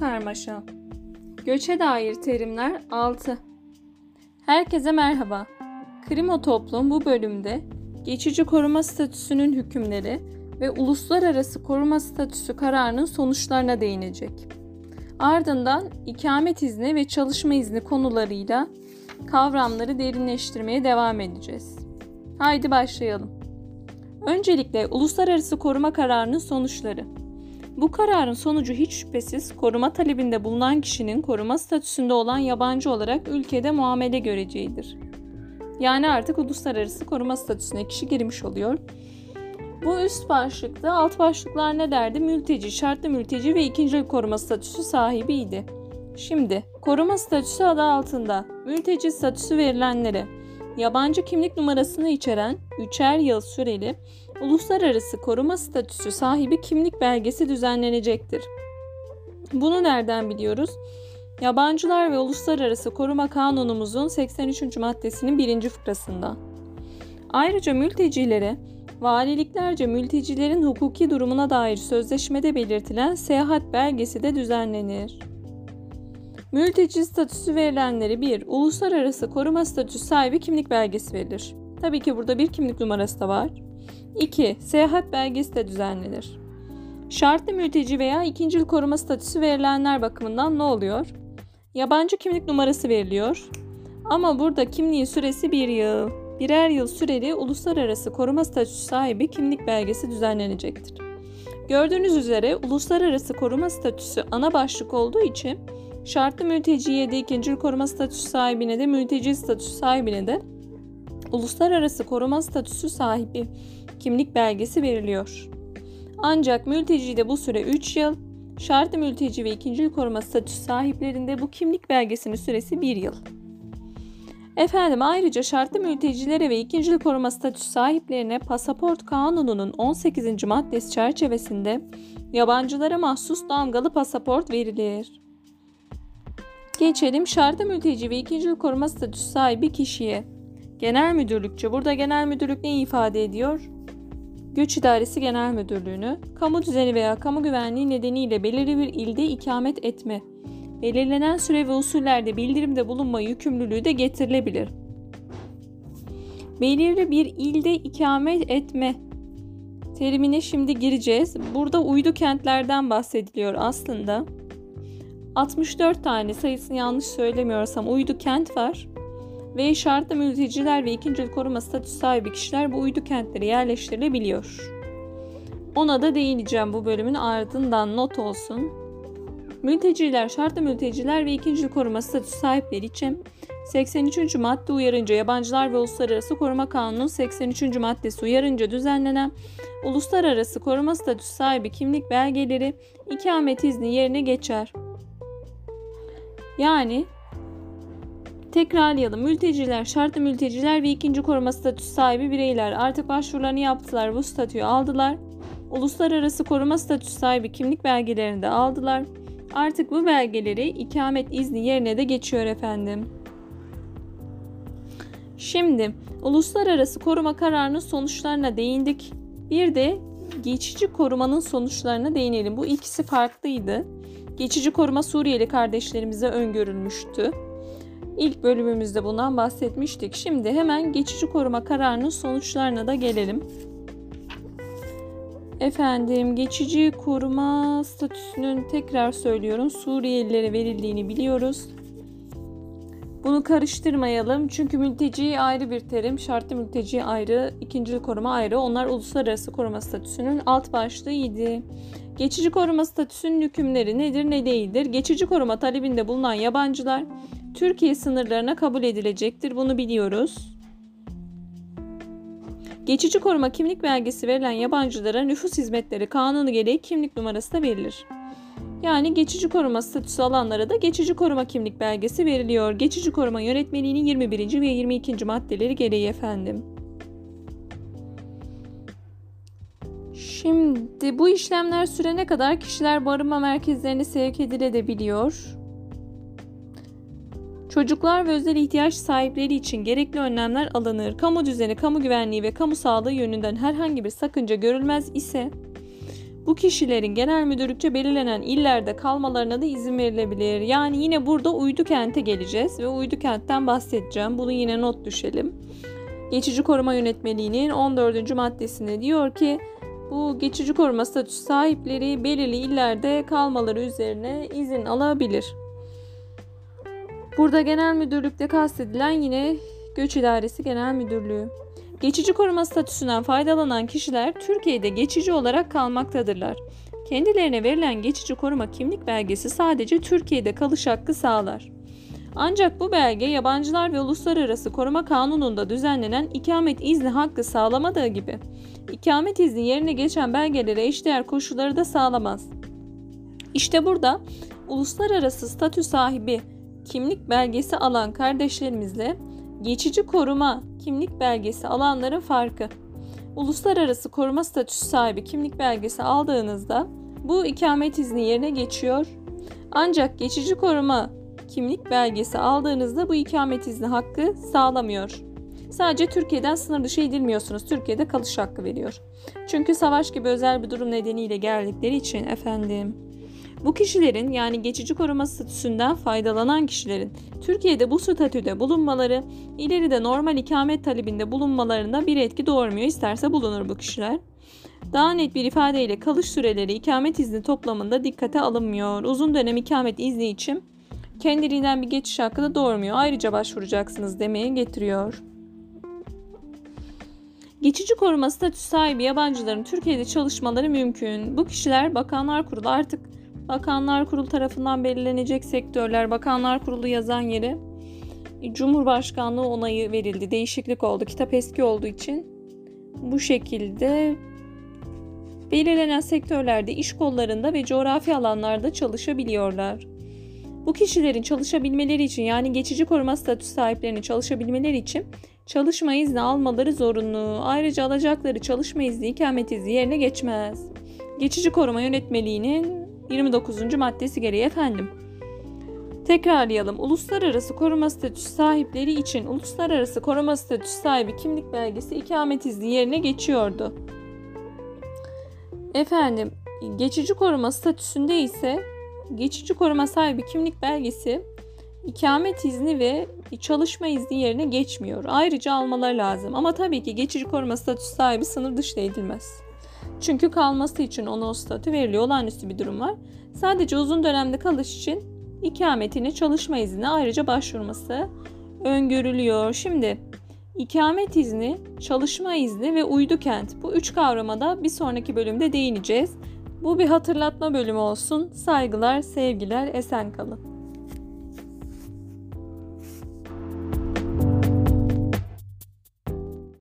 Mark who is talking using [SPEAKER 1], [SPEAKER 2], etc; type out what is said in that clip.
[SPEAKER 1] karmaşa. Göçe dair terimler 6. Herkese merhaba. Krimo Toplum bu bölümde geçici koruma statüsünün hükümleri ve uluslararası koruma statüsü kararının sonuçlarına değinecek. Ardından ikamet izni ve çalışma izni konularıyla kavramları derinleştirmeye devam edeceğiz. Haydi başlayalım. Öncelikle uluslararası koruma kararının sonuçları. Bu kararın sonucu hiç şüphesiz koruma talebinde bulunan kişinin koruma statüsünde olan yabancı olarak ülkede muamele göreceğidir. Yani artık uluslararası koruma statüsüne kişi girmiş oluyor. Bu üst başlıkta alt başlıklar ne derdi? Mülteci, şartlı mülteci ve ikinci koruma statüsü sahibiydi. Şimdi koruma statüsü adı altında mülteci statüsü verilenlere yabancı kimlik numarasını içeren 3'er yıl süreli uluslararası koruma statüsü sahibi kimlik belgesi düzenlenecektir. Bunu nereden biliyoruz? Yabancılar ve Uluslararası Koruma Kanunumuzun 83. maddesinin birinci fıkrasında. Ayrıca mültecilere valiliklerce mültecilerin hukuki durumuna dair sözleşmede belirtilen seyahat belgesi de düzenlenir. Mülteci statüsü verilenleri bir Uluslararası koruma statüsü sahibi kimlik belgesi verilir. Tabii ki burada bir kimlik numarası da var. 2. Seyahat belgesi de düzenlenir. Şartlı mülteci veya ikincil koruma statüsü verilenler bakımından ne oluyor? Yabancı kimlik numarası veriliyor. Ama burada kimliğin süresi bir yıl. Birer yıl süreli uluslararası koruma statüsü sahibi kimlik belgesi düzenlenecektir. Gördüğünüz üzere uluslararası koruma statüsü ana başlık olduğu için şartlı mülteciye de ikinci koruma statüsü sahibine de mülteci statüsü sahibine de uluslararası koruma statüsü sahibi kimlik belgesi veriliyor. Ancak mültecide bu süre 3 yıl, şartlı mülteci ve ikinci koruma statüsü sahiplerinde bu kimlik belgesinin süresi 1 yıl. Efendim ayrıca şartlı mültecilere ve ikinci koruma statüsü sahiplerine pasaport kanununun 18. maddesi çerçevesinde yabancılara mahsus damgalı pasaport verilir. Geçelim şartlı mülteci ve ikinci koruma statüsü sahibi kişiye. Genel müdürlükçe burada genel müdürlük ne ifade ediyor? Göç İdaresi Genel Müdürlüğü'nü, kamu düzeni veya kamu güvenliği nedeniyle belirli bir ilde ikamet etme, belirlenen süre ve usullerde bildirimde bulunma yükümlülüğü de getirilebilir. Belirli bir ilde ikamet etme terimine şimdi gireceğiz. Burada uydu kentlerden bahsediliyor aslında. 64 tane sayısını yanlış söylemiyorsam uydu kent var ve şartlı mülteciler ve ikinci koruma statüsü sahibi kişiler bu uydu kentlere yerleştirilebiliyor. Ona da değineceğim bu bölümün ardından not olsun. Mülteciler, şartlı mülteciler ve ikinci koruma statüsü sahipleri için 83. madde uyarınca yabancılar ve uluslararası koruma kanunun 83. maddesi uyarınca düzenlenen uluslararası koruma statüsü sahibi kimlik belgeleri ikamet izni yerine geçer. Yani Tekrarlayalım. Mülteciler, şartlı mülteciler ve ikinci koruma statüsü sahibi bireyler artık başvurularını yaptılar, bu statüyü aldılar. Uluslararası koruma statüsü sahibi kimlik belgelerini de aldılar. Artık bu belgeleri ikamet izni yerine de geçiyor efendim. Şimdi uluslararası koruma kararının sonuçlarına değindik. Bir de geçici korumanın sonuçlarına değinelim. Bu ikisi farklıydı. Geçici koruma Suriyeli kardeşlerimize öngörülmüştü. İlk bölümümüzde bundan bahsetmiştik. Şimdi hemen geçici koruma kararının sonuçlarına da gelelim. Efendim geçici koruma statüsünün tekrar söylüyorum Suriyelilere verildiğini biliyoruz. Bunu karıştırmayalım çünkü mülteci ayrı bir terim, şartlı mülteci ayrı, ikinci koruma ayrı. Onlar uluslararası koruma statüsünün alt başlığıydı. Geçici koruma statüsünün hükümleri nedir ne değildir? Geçici koruma talebinde bulunan yabancılar Türkiye sınırlarına kabul edilecektir. Bunu biliyoruz. Geçici koruma kimlik belgesi verilen yabancılara nüfus hizmetleri kanunu gereği kimlik numarası da verilir. Yani geçici koruma statüsü alanlara da geçici koruma kimlik belgesi veriliyor. Geçici koruma yönetmeliğinin 21. ve 22. maddeleri gereği efendim. Şimdi bu işlemler sürene kadar kişiler barınma merkezlerine sevk edilebiliyor. Çocuklar ve özel ihtiyaç sahipleri için gerekli önlemler alınır. Kamu düzeni, kamu güvenliği ve kamu sağlığı yönünden herhangi bir sakınca görülmez ise Bu kişilerin genel müdürlükçe belirlenen illerde kalmalarına da izin verilebilir. Yani yine burada uydu kente geleceğiz ve uydu kentten bahsedeceğim. Bunu yine not düşelim. Geçici koruma yönetmeliğinin 14. maddesinde diyor ki bu geçici koruma statüsü sahipleri belirli illerde kalmaları üzerine izin alabilir. Burada genel müdürlükte kastedilen yine Göç İdaresi Genel Müdürlüğü. Geçici koruma statüsünden faydalanan kişiler Türkiye'de geçici olarak kalmaktadırlar. Kendilerine verilen geçici koruma kimlik belgesi sadece Türkiye'de kalış hakkı sağlar. Ancak bu belge yabancılar ve uluslararası koruma kanununda düzenlenen ikamet izni hakkı sağlamadığı gibi ikamet izni yerine geçen belgelere eşdeğer koşulları da sağlamaz. İşte burada uluslararası statü sahibi kimlik belgesi alan kardeşlerimizle geçici koruma kimlik belgesi alanların farkı. Uluslararası koruma statüsü sahibi kimlik belgesi aldığınızda bu ikamet izni yerine geçiyor. Ancak geçici koruma kimlik belgesi aldığınızda bu ikamet izni hakkı sağlamıyor. Sadece Türkiye'den sınır dışı edilmiyorsunuz. Türkiye'de kalış hakkı veriyor. Çünkü savaş gibi özel bir durum nedeniyle geldikleri için efendim. Bu kişilerin yani geçici koruma statüsünden faydalanan kişilerin Türkiye'de bu statüde bulunmaları ileride normal ikamet talebinde bulunmalarında bir etki doğurmuyor. İsterse bulunur bu kişiler. Daha net bir ifadeyle kalış süreleri ikamet izni toplamında dikkate alınmıyor. Uzun dönem ikamet izni için kendiliğinden bir geçiş hakkı da doğurmuyor. Ayrıca başvuracaksınız demeye getiriyor. Geçici koruma statüsü sahibi yabancıların Türkiye'de çalışmaları mümkün. Bu kişiler Bakanlar Kurulu artık Bakanlar Kurulu tarafından belirlenecek sektörler, Bakanlar Kurulu yazan yere Cumhurbaşkanlığı onayı verildi. Değişiklik oldu. Kitap eski olduğu için bu şekilde belirlenen sektörlerde, iş kollarında ve coğrafi alanlarda çalışabiliyorlar. Bu kişilerin çalışabilmeleri için yani geçici koruma statüsü sahiplerinin çalışabilmeleri için çalışma izni almaları zorunlu. Ayrıca alacakları çalışma izni ikamet izni yerine geçmez. Geçici koruma yönetmeliğinin 29. maddesi gereği efendim. Tekrarlayalım. Uluslararası koruma statüsü sahipleri için uluslararası koruma statüsü sahibi kimlik belgesi ikamet izni yerine geçiyordu. Efendim, geçici koruma statüsünde ise geçici koruma sahibi kimlik belgesi ikamet izni ve çalışma izni yerine geçmiyor. Ayrıca almaları lazım. Ama tabii ki geçici koruma statüsü sahibi sınır dışı edilmez. Çünkü kalması için ona o statü veriliyor. Olağanüstü bir durum var. Sadece uzun dönemde kalış için ikametini çalışma izni ayrıca başvurması öngörülüyor. Şimdi ikamet izni, çalışma izni ve uydu kent bu üç kavramada bir sonraki bölümde değineceğiz. Bu bir hatırlatma bölümü olsun. Saygılar, sevgiler, esen kalın.